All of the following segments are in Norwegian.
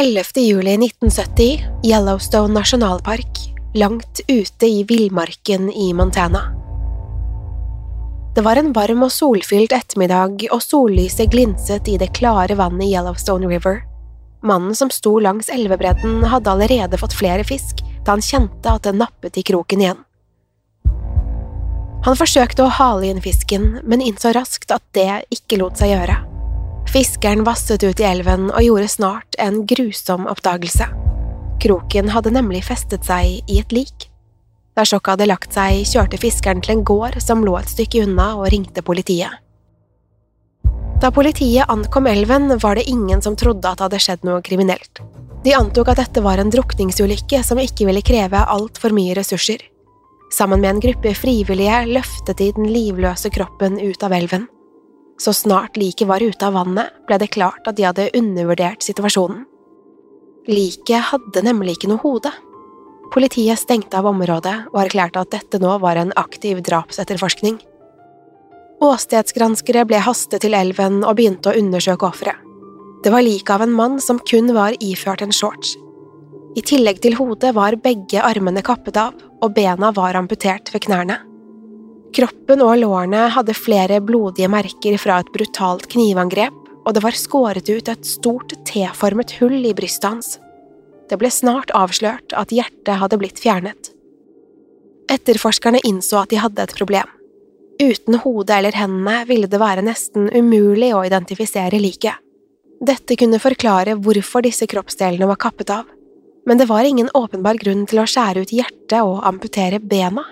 Juli 1970, Yellowstone nasjonalpark, langt ute i villmarken i Montana. Det var en varm og solfylt ettermiddag, og sollyset glinset i det klare vannet i Yellowstone River. Mannen som sto langs elvebredden, hadde allerede fått flere fisk da han kjente at det nappet i kroken igjen. Han forsøkte å hale inn fisken, men innså raskt at det ikke lot seg gjøre. Fiskeren vasset ut i elven og gjorde snart en grusom oppdagelse. Kroken hadde nemlig festet seg i et lik. Da sjokket hadde lagt seg, kjørte fiskeren til en gård som lå et stykke unna, og ringte politiet. Da politiet ankom elven, var det ingen som trodde at det hadde skjedd noe kriminelt. De antok at dette var en drukningsulykke som ikke ville kreve altfor mye ressurser. Sammen med en gruppe frivillige løftet de den livløse kroppen ut av elven. Så snart liket var ute av vannet, ble det klart at de hadde undervurdert situasjonen. Liket hadde nemlig ikke noe hode. Politiet stengte av området og erklærte at dette nå var en aktiv drapsetterforskning. Åstedsgranskere ble hastet til elven og begynte å undersøke offeret. Det var liket av en mann som kun var iført en shorts. I tillegg til hodet var begge armene kappet av, og bena var amputert ved knærne. Kroppen og lårene hadde flere blodige merker fra et brutalt knivangrep, og det var skåret ut et stort T-formet hull i brystet hans. Det ble snart avslørt at hjertet hadde blitt fjernet. Etterforskerne innså at de hadde et problem. Uten hodet eller hendene ville det være nesten umulig å identifisere liket. Dette kunne forklare hvorfor disse kroppsdelene var kappet av, men det var ingen åpenbar grunn til å skjære ut hjertet og amputere bena.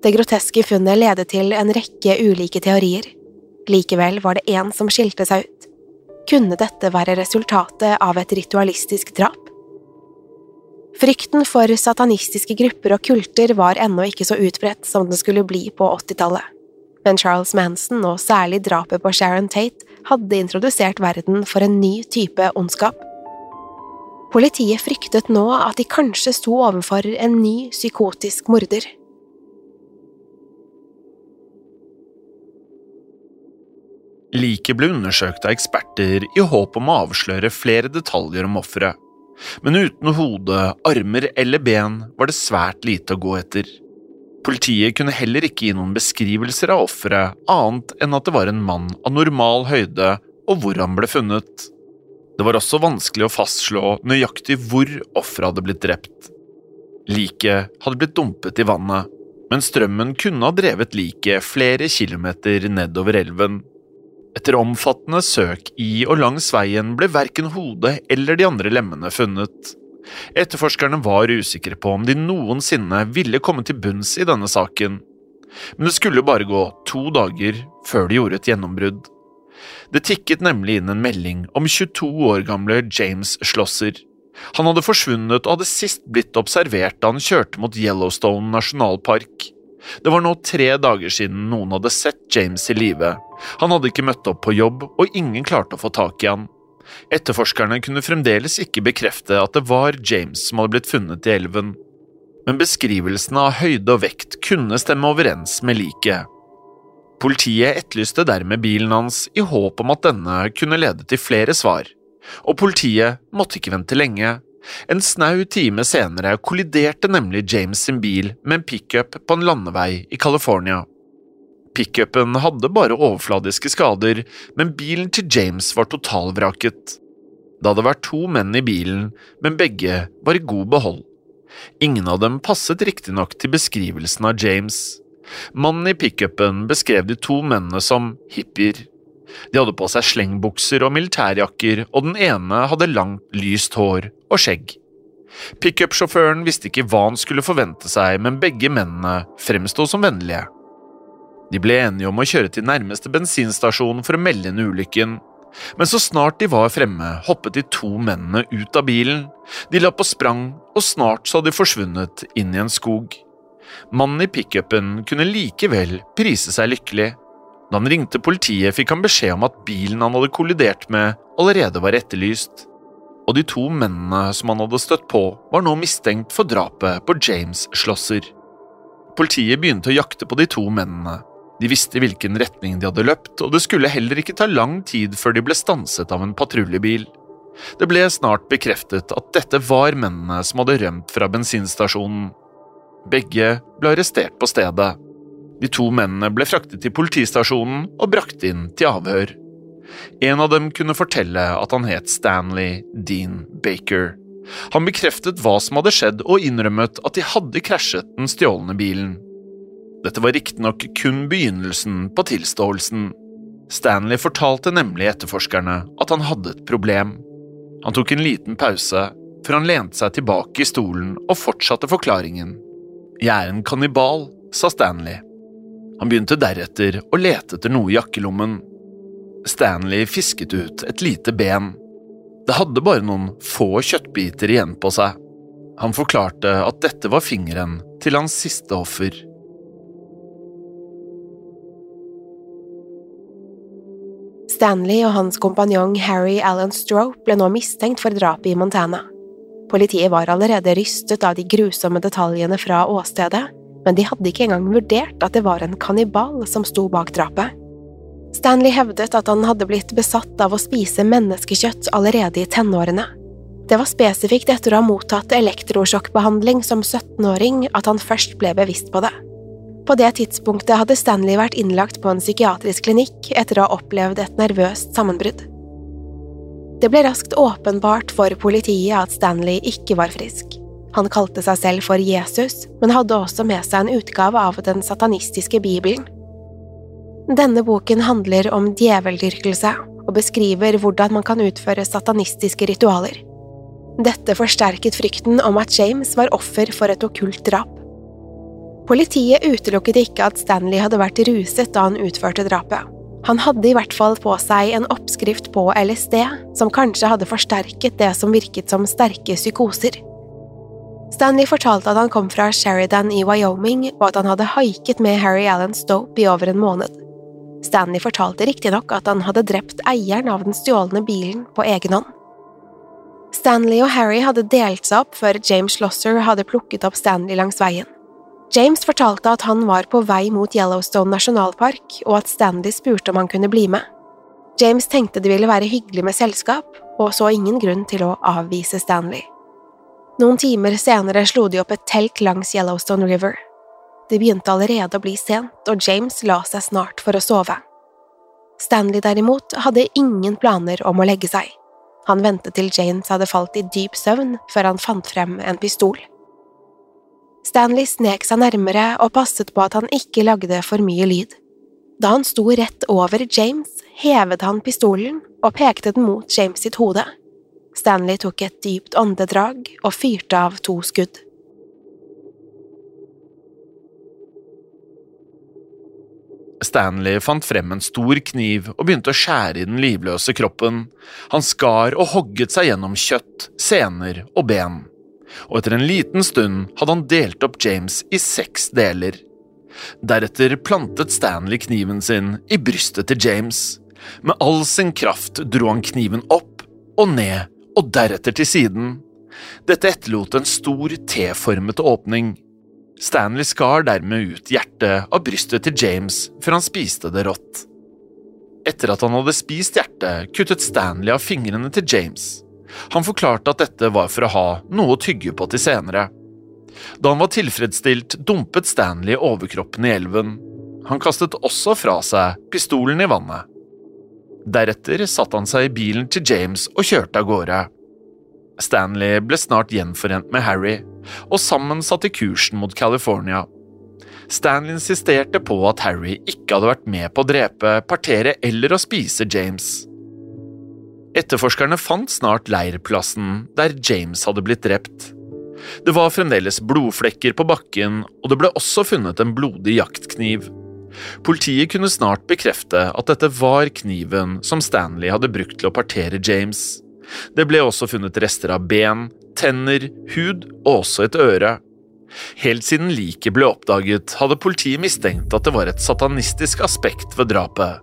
Det groteske funnet ledet til en rekke ulike teorier. Likevel var det én som skilte seg ut. Kunne dette være resultatet av et ritualistisk drap? Frykten for satanistiske grupper og kulter var ennå ikke så utbredt som den skulle bli på 80-tallet. Men Charles Manson, og særlig drapet på Sharon Tate, hadde introdusert verden for en ny type ondskap. Politiet fryktet nå at de kanskje sto overfor en ny psykotisk morder. Liket ble undersøkt av eksperter i håp om å avsløre flere detaljer om offeret. Men uten hode, armer eller ben var det svært lite å gå etter. Politiet kunne heller ikke gi noen beskrivelser av offeret, annet enn at det var en mann av normal høyde og hvor han ble funnet. Det var også vanskelig å fastslå nøyaktig hvor offeret hadde blitt drept. Liket hadde blitt dumpet i vannet, men strømmen kunne ha drevet liket flere kilometer nedover elven. Etter omfattende søk i og langs veien ble verken hodet eller de andre lemmene funnet. Etterforskerne var usikre på om de noensinne ville komme til bunns i denne saken, men det skulle bare gå to dager før de gjorde et gjennombrudd. Det tikket nemlig inn en melding om 22 år gamle James Schlosser. Han hadde forsvunnet og hadde sist blitt observert da han kjørte mot Yellowstone nasjonalpark. Det var nå tre dager siden noen hadde sett James i live. Han hadde ikke møtt opp på jobb, og ingen klarte å få tak i han. Etterforskerne kunne fremdeles ikke bekrefte at det var James som hadde blitt funnet i elven, men beskrivelsene av høyde og vekt kunne stemme overens med liket. Politiet etterlyste dermed bilen hans i håp om at denne kunne lede til flere svar, og politiet måtte ikke vente lenge. En snau time senere kolliderte nemlig James sin bil med en pickup på en landevei i California. Pickupen hadde bare overfladiske skader, men bilen til James var totalvraket. Det hadde vært to menn i bilen, men begge var i god behold. Ingen av dem passet riktignok til beskrivelsen av James. Mannen i pickupen beskrev de to mennene som hippier. De hadde på seg slengbukser og militærjakker, og den ene hadde langt, lyst hår og skjegg. Pickup-sjåføren visste ikke hva han skulle forvente seg, men begge mennene fremsto som vennlige. De ble enige om å kjøre til nærmeste bensinstasjon for å melde inn ulykken, men så snart de var fremme, hoppet de to mennene ut av bilen. De la på sprang, og snart så hadde de forsvunnet inn i en skog. Mannen i pickupen kunne likevel prise seg lykkelig. Da han ringte politiet, fikk han beskjed om at bilen han hadde kollidert med, allerede var etterlyst. Og de to mennene som han hadde støtt på, var nå mistenkt for drapet på James Schlosser. Politiet begynte å jakte på de to mennene, de visste hvilken retning de hadde løpt, og det skulle heller ikke ta lang tid før de ble stanset av en patruljebil. Det ble snart bekreftet at dette var mennene som hadde rømt fra bensinstasjonen. Begge ble arrestert på stedet. De to mennene ble fraktet til politistasjonen og brakt inn til avhør. En av dem kunne fortelle at han het Stanley Dean Baker. Han bekreftet hva som hadde skjedd og innrømmet at de hadde krasjet den stjålne bilen. Dette var riktignok kun begynnelsen på tilståelsen. Stanley fortalte nemlig etterforskerne at han hadde et problem. Han tok en liten pause før han lente seg tilbake i stolen og fortsatte forklaringen. Jeg er en kannibal, sa Stanley. Han begynte deretter å lete etter noe i jakkelommen. Stanley fisket ut et lite ben. Det hadde bare noen få kjøttbiter igjen på seg. Han forklarte at dette var fingeren til hans siste offer. Stanley og hans kompanjong Harry Allen Strope ble nå mistenkt for drapet i Montana. Politiet var allerede rystet av de grusomme detaljene fra åstedet, men de hadde ikke engang vurdert at det var en kannibal som sto bak drapet. Stanley hevdet at han hadde blitt besatt av å spise menneskekjøtt allerede i tenårene. Det var spesifikt etter å ha mottatt elektrosjokkbehandling som 17-åring at han først ble bevisst på det. På det tidspunktet hadde Stanley vært innlagt på en psykiatrisk klinikk etter å ha opplevd et nervøst sammenbrudd. Det ble raskt åpenbart for politiet at Stanley ikke var frisk. Han kalte seg selv for Jesus, men hadde også med seg en utgave av den satanistiske bibelen. Denne boken handler om djeveldyrkelse og beskriver hvordan man kan utføre satanistiske ritualer. Dette forsterket frykten om at James var offer for et okkult drap. Politiet utelukket ikke at Stanley hadde vært ruset da han utførte drapet. Han hadde i hvert fall på seg en oppskrift på LSD som kanskje hadde forsterket det som virket som sterke psykoser. Stanley fortalte at han kom fra Sheridan i Wyoming, og at han hadde haiket med Harry Allen Stope i over en måned. Stanley fortalte riktignok at han hadde drept eieren av den stjålne bilen på egen hånd. Stanley og Harry hadde delt seg opp før James Schlosser hadde plukket opp Stanley langs veien. James fortalte at han var på vei mot Yellowstone nasjonalpark, og at Stanley spurte om han kunne bli med. James tenkte det ville være hyggelig med selskap, og så ingen grunn til å avvise Stanley. Noen timer senere slo de opp et telt langs Yellowstone River. Det begynte allerede å bli sent, og James la seg snart for å sove. Stanley derimot hadde ingen planer om å legge seg. Han ventet til James hadde falt i dyp søvn før han fant frem en pistol. Stanley snek seg nærmere og passet på at han ikke lagde for mye lyd. Da han sto rett over James, hevet han pistolen og pekte den mot James sitt hode. Stanley tok et dypt åndedrag og fyrte av to skudd. Stanley fant frem en stor kniv og begynte å skjære i den livløse kroppen. Han skar og hogget seg gjennom kjøtt, sener og ben. Og etter en liten stund hadde han delt opp James i seks deler. Deretter plantet Stanley kniven sin i brystet til James. Med all sin kraft dro han kniven opp og ned og deretter til siden. Dette etterlot en stor T-formet åpning. Stanley skar dermed ut hjertet av brystet til James før han spiste det rått. Etter at han hadde spist hjertet, kuttet Stanley av fingrene til James. Han forklarte at dette var for å ha noe å tygge på til senere. Da han var tilfredsstilt, dumpet Stanley overkroppen i elven. Han kastet også fra seg pistolen i vannet. Deretter satte han seg i bilen til James og kjørte av gårde. Stanley ble snart gjenforent med Harry, og sammen satte kursen mot California. Stanley insisterte på at Harry ikke hadde vært med på å drepe, partere eller å spise James. Etterforskerne fant snart leirplassen der James hadde blitt drept. Det var fremdeles blodflekker på bakken, og det ble også funnet en blodig jaktkniv. Politiet kunne snart bekrefte at dette var kniven som Stanley hadde brukt til å partere James. Det ble også funnet rester av ben, tenner, hud og også et øre. Helt siden liket ble oppdaget, hadde politiet mistenkt at det var et satanistisk aspekt ved drapet,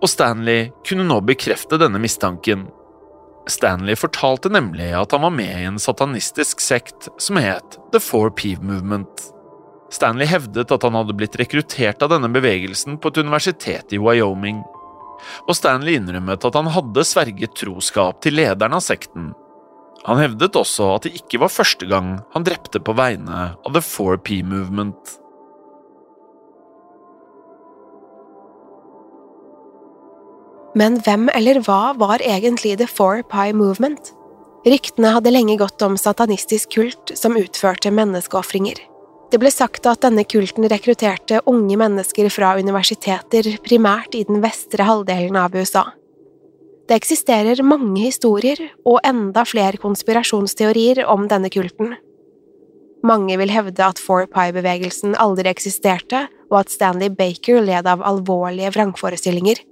og Stanley kunne nå bekrefte denne mistanken. Stanley fortalte nemlig at han var med i en satanistisk sekt som het The Four Peeve Movement. Stanley hevdet at han hadde blitt rekruttert av denne bevegelsen på et universitet i Wyoming og Stanley innrømmet at han hadde sverget troskap til lederen av sekten. Han hevdet også at det ikke var første gang han drepte på vegne av The 4P Movement. Men hvem eller hva var egentlig The 4P Movement? Ryktene hadde lenge gått om satanistisk kult som utførte menneskeofringer. Det ble sagt at denne kulten rekrutterte unge mennesker fra universiteter, primært i den vestre halvdelen av USA. Det eksisterer mange historier og enda flere konspirasjonsteorier om denne kulten. Mange vil hevde at Four Pie-bevegelsen aldri eksisterte, og at Stanley Baker led av alvorlige vrangforestillinger.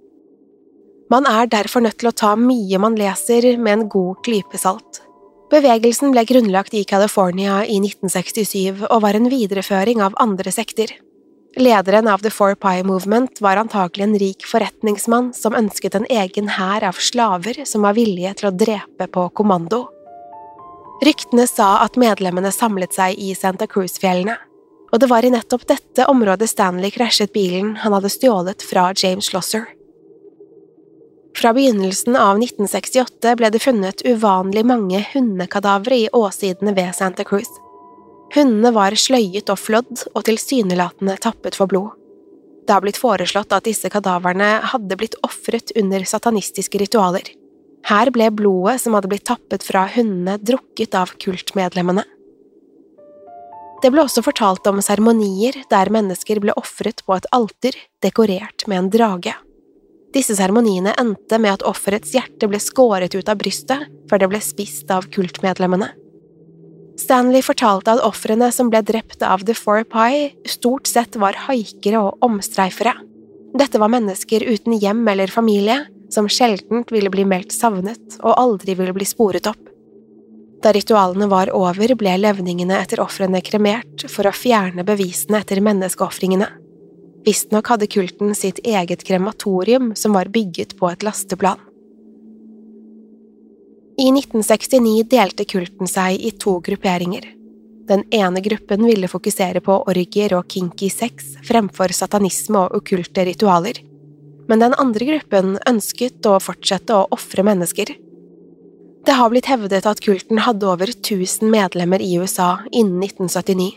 Man er derfor nødt til å ta mye man leser med en god klype salt. Bevegelsen ble grunnlagt i California i 1967 og var en videreføring av andre sekter. Lederen av The Four Pie Movement var antakelig en rik forretningsmann som ønsket en egen hær av slaver som var villige til å drepe på kommando. Ryktene sa at medlemmene samlet seg i Santa Cruz-fjellene, og det var i nettopp dette området Stanley krasjet bilen han hadde stjålet fra James Schlosser. Fra begynnelsen av 1968 ble det funnet uvanlig mange hundekadavre i åsidene ved Santa Cruz. Hundene var sløyet og flådd og tilsynelatende tappet for blod. Det har blitt foreslått at disse kadaverne hadde blitt ofret under satanistiske ritualer. Her ble blodet som hadde blitt tappet fra hundene, drukket av kultmedlemmene. Det ble også fortalt om seremonier der mennesker ble ofret på et alter dekorert med en drage. Disse seremoniene endte med at offerets hjerte ble skåret ut av brystet før det ble spist av kultmedlemmene. Stanley fortalte at ofrene som ble drept av The Four Pie, stort sett var haikere og omstreifere. Dette var mennesker uten hjem eller familie, som sjelden ville bli meldt savnet og aldri ville bli sporet opp. Da ritualene var over, ble levningene etter ofrene kremert for å fjerne bevisene etter menneskeofringene. Visstnok hadde kulten sitt eget krematorium som var bygget på et lasteplan. I 1969 delte kulten seg i to grupperinger. Den ene gruppen ville fokusere på orgier og kinky sex fremfor satanisme og okkulte ritualer, men den andre gruppen ønsket å fortsette å ofre mennesker. Det har blitt hevdet at kulten hadde over 1000 medlemmer i USA innen 1979.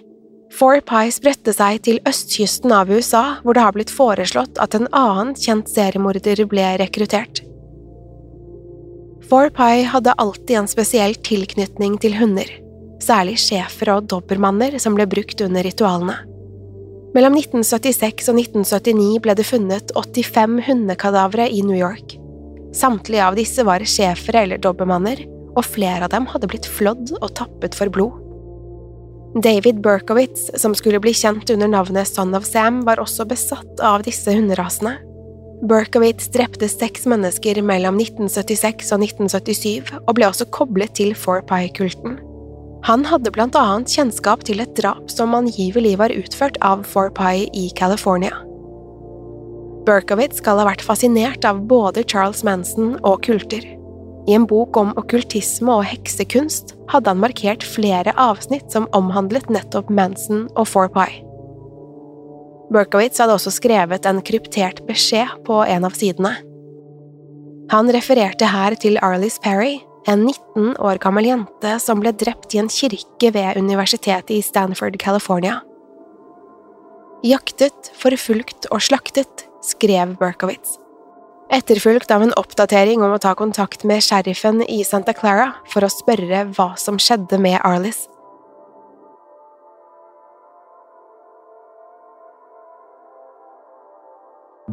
Four Pie spredte seg til østkysten av USA, hvor det har blitt foreslått at en annen kjent seriemorder ble rekruttert. Four hadde alltid en spesiell tilknytning til hunder, særlig schæfere og dobbermanner som ble brukt under ritualene. Mellom 1976 og 1979 ble det funnet 85 hundekadavre i New York. Samtlige av disse var schæfere eller dobbermanner, og flere av dem hadde blitt flådd og tappet for blod. David Berkowitz, som skulle bli kjent under navnet Son of Sam, var også besatt av disse hunderasene. Berkowitz drepte seks mennesker mellom 1976 og 1977, og ble også koblet til Four Pie-kulten. Han hadde blant annet kjennskap til et drap som angivelig var utført av Four Pie i California. Berkowitz skal ha vært fascinert av både Charles Manson og kulter. I en bok om okkultisme og heksekunst hadde han markert flere avsnitt som omhandlet nettopp Manson og Four Pie. Berkowitz hadde også skrevet en kryptert beskjed på en av sidene. Han refererte her til Arliss Perry, en 19 år gammel jente som ble drept i en kirke ved universitetet i Stanford, California. Jaktet, forfulgt og slaktet, skrev Berkowitz. Etterfulgt av en oppdatering om å ta kontakt med sheriffen i Santa Clara for å spørre hva som skjedde med Arliss.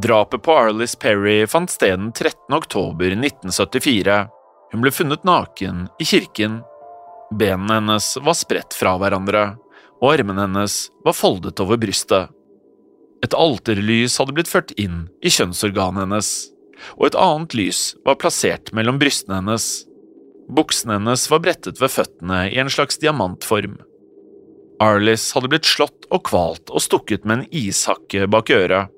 Drapet på Arlis Perry fant sted den 13. oktober 1974. Hun ble funnet naken i kirken. Benene hennes var spredt fra hverandre, og armene hennes var foldet over brystet. Et alterlys hadde blitt ført inn i kjønnsorganet hennes, og et annet lys var plassert mellom brystene hennes. Buksene hennes var brettet ved føttene i en slags diamantform. Arlis hadde blitt slått og kvalt og stukket med en ishakke bak øret.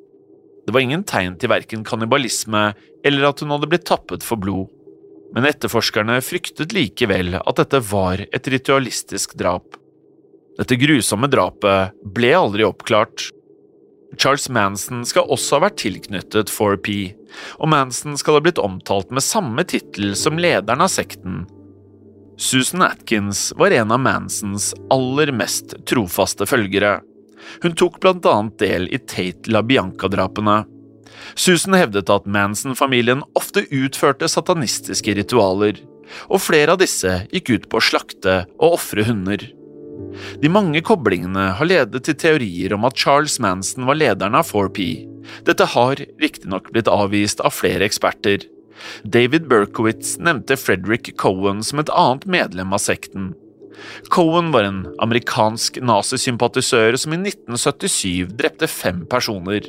Det var ingen tegn til verken kannibalisme eller at hun hadde blitt tappet for blod, men etterforskerne fryktet likevel at dette var et ritualistisk drap. Dette grusomme drapet ble aldri oppklart, Charles Manson skal også ha vært tilknyttet 4P, og Manson skal ha blitt omtalt med samme tittel som lederen av sekten. Susan Atkins var en av Mansons aller mest trofaste følgere. Hun tok blant annet del i Tate LaBianca-drapene. Susan hevdet at Manson-familien ofte utførte satanistiske ritualer, og flere av disse gikk ut på å slakte og ofre hunder. De mange koblingene har ledet til teorier om at Charles Manson var lederen av 4P. Dette har riktignok blitt avvist av flere eksperter. David Berkowitz nevnte Frederick Cohen som et annet medlem av sekten. Cohen var en amerikansk nazisympatisør som i 1977 drepte fem personer.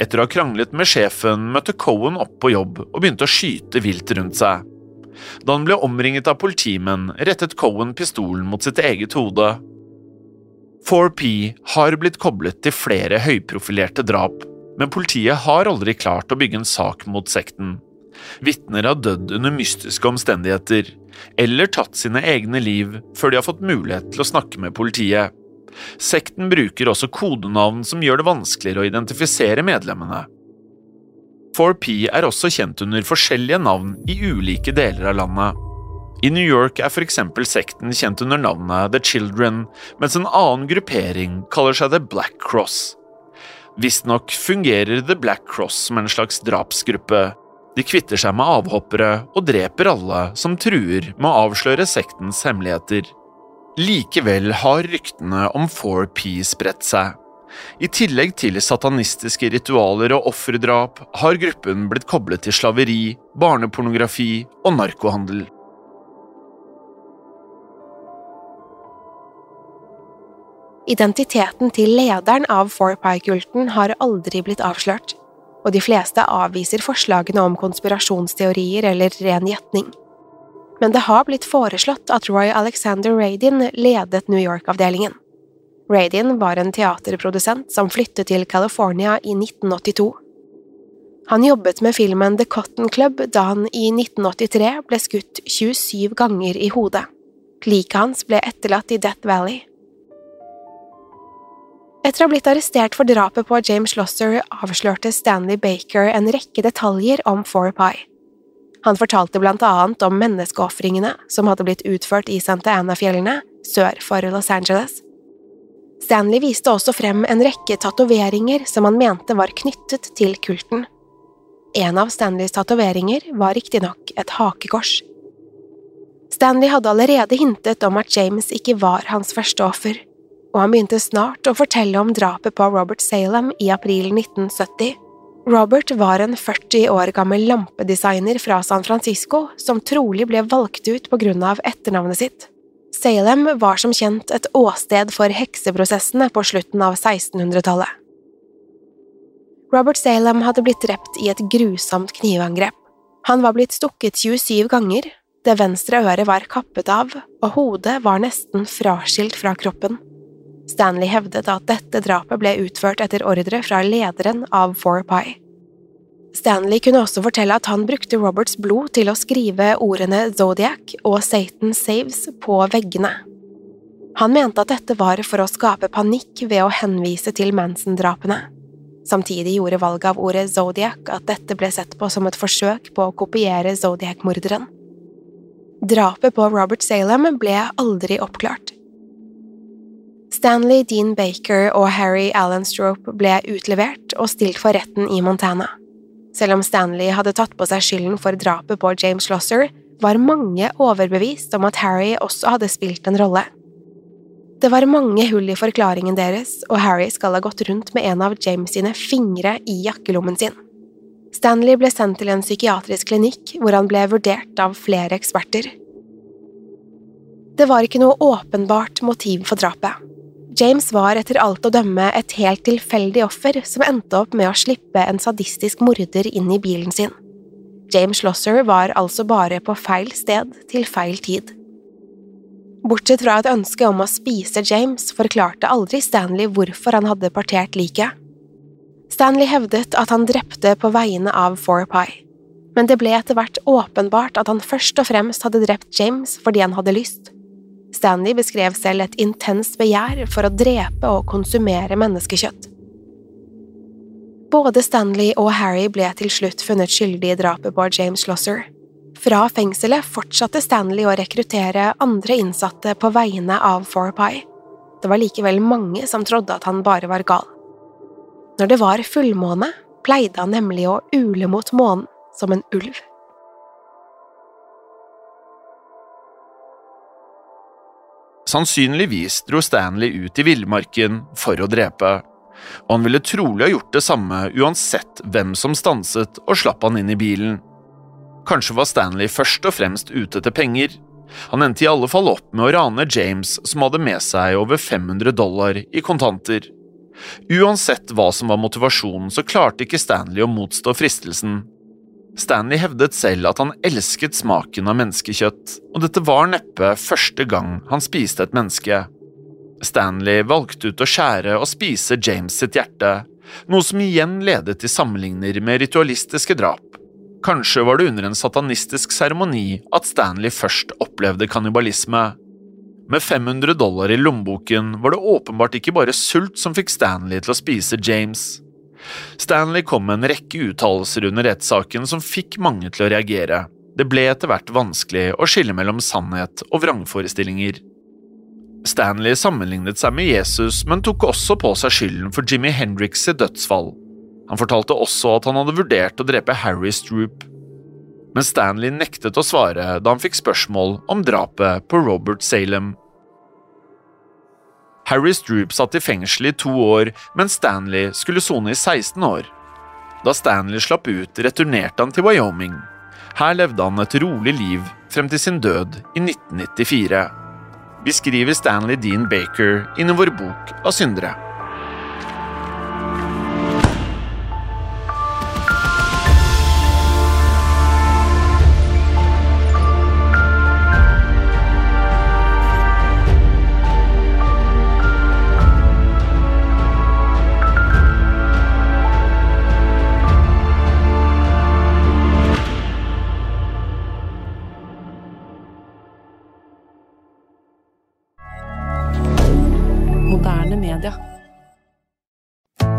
Etter å ha kranglet med sjefen møtte Cohen opp på jobb og begynte å skyte vilt rundt seg. Da han ble omringet av politimenn, rettet Cohen pistolen mot sitt eget hode. 4P har blitt koblet til flere høyprofilerte drap, men politiet har aldri klart å bygge en sak mot sekten. Vitner har dødd under mystiske omstendigheter, eller tatt sine egne liv før de har fått mulighet til å snakke med politiet. Sekten bruker også kodenavn som gjør det vanskeligere å identifisere medlemmene. 4P er også kjent under forskjellige navn i ulike deler av landet. I New York er for eksempel sekten kjent under navnet The Children, mens en annen gruppering kaller seg The Black Cross. Visstnok fungerer The Black Cross som en slags drapsgruppe. De kvitter seg med avhoppere og dreper alle som truer med å avsløre sektens hemmeligheter. Likevel har ryktene om 4P spredt seg. I tillegg til satanistiske ritualer og offerdrap har gruppen blitt koblet til slaveri, barnepornografi og narkohandel. Identiteten til lederen av 4Pie-kulten har aldri blitt avslørt, og de fleste avviser forslagene om konspirasjonsteorier eller ren gjetning. Men det har blitt foreslått at Roy Alexander Radin ledet New York-avdelingen. Radin var en teaterprodusent som flyttet til California i 1982. Han jobbet med filmen The Cotton Club da han i 1983 ble skutt 27 ganger i hodet. Liket hans ble etterlatt i Death Valley. Etter å ha blitt arrestert for drapet på James Losser avslørte Stanley Baker en rekke detaljer om Four Pie. Han fortalte blant annet om menneskeofringene som hadde blitt utført i Santa Ana-fjellene sør for Los Angeles. Stanley viste også frem en rekke tatoveringer som han mente var knyttet til kulten. En av Stanleys tatoveringer var riktignok et hakekors. Stanley hadde allerede hintet om at James ikke var hans første offer, og han begynte snart å fortelle om drapet på Robert Salem i april 1970. Robert var en 40 år gammel lampedesigner fra San Francisco som trolig ble valgt ut på grunn av etternavnet sitt. Salem var som kjent et åsted for hekseprosessene på slutten av 1600-tallet. Robert Salem hadde blitt drept i et grusomt knivangrep. Han var blitt stukket 27 ganger, det venstre øret var kappet av, og hodet var nesten fraskilt fra kroppen. Stanley hevdet at dette drapet ble utført etter ordre fra lederen av 4Pie. Stanley kunne også fortelle at han brukte Roberts blod til å skrive ordene Zodiac og Satan Saves på veggene. Han mente at dette var for å skape panikk ved å henvise til Manson-drapene. Samtidig gjorde valget av ordet Zodiac at dette ble sett på som et forsøk på å kopiere Zodiac-morderen. Drapet på Robert Salem ble aldri oppklart. Stanley Dean Baker og Harry Allen Strope ble utlevert og stilt for retten i Montana. Selv om Stanley hadde tatt på seg skylden for drapet på James Schlosser, var mange overbevist om at Harry også hadde spilt en rolle. Det var mange hull i forklaringen deres, og Harry skal ha gått rundt med en av James sine fingre i jakkelommen sin. Stanley ble sendt til en psykiatrisk klinikk hvor han ble vurdert av flere eksperter. Det var ikke noe åpenbart motiv for drapet. James var etter alt å dømme et helt tilfeldig offer som endte opp med å slippe en sadistisk morder inn i bilen sin. James Schlosser var altså bare på feil sted til feil tid. Bortsett fra et ønske om å spise James forklarte aldri Stanley hvorfor han hadde partert liket. Stanley hevdet at han drepte på vegne av Four Pie, men det ble etter hvert åpenbart at han først og fremst hadde drept James fordi han hadde lyst. Stanley beskrev selv et intenst begjær for å drepe og konsumere menneskekjøtt. Både Stanley og Harry ble til slutt funnet skyldige i drapet på James Schlosser. Fra fengselet fortsatte Stanley å rekruttere andre innsatte på vegne av Four Pie. Det var likevel mange som trodde at han bare var gal. Når det var fullmåne, pleide han nemlig å ule mot månen som en ulv. Sannsynligvis dro Stanley ut i villmarken for å drepe, og han ville trolig ha gjort det samme uansett hvem som stanset og slapp han inn i bilen. Kanskje var Stanley først og fremst ute etter penger. Han endte i alle fall opp med å rane James, som hadde med seg over 500 dollar i kontanter. Uansett hva som var motivasjonen, så klarte ikke Stanley å motstå fristelsen, Stanley hevdet selv at han elsket smaken av menneskekjøtt, og dette var neppe første gang han spiste et menneske. Stanley valgte ut å skjære og spise James sitt hjerte, noe som igjen ledet til sammenligner med ritualistiske drap. Kanskje var det under en satanistisk seremoni at Stanley først opplevde kannibalisme. Med 500 dollar i lommeboken var det åpenbart ikke bare sult som fikk Stanley til å spise James. Stanley kom med en rekke uttalelser under rettssaken som fikk mange til å reagere. Det ble etter hvert vanskelig å skille mellom sannhet og vrangforestillinger. Stanley sammenlignet seg med Jesus, men tok også på seg skylden for Jimmy Hendrix' dødsfall. Han fortalte også at han hadde vurdert å drepe Harry Stroop. Men Stanley nektet å svare da han fikk spørsmål om drapet på Robert Salem. Harry Stroop satt i fengsel i to år, mens Stanley skulle sone i 16 år. Da Stanley slapp ut, returnerte han til Wyoming. Her levde han et rolig liv frem til sin død i 1994. Vi skriver Stanley Dean Baker inn i vår bok av syndere.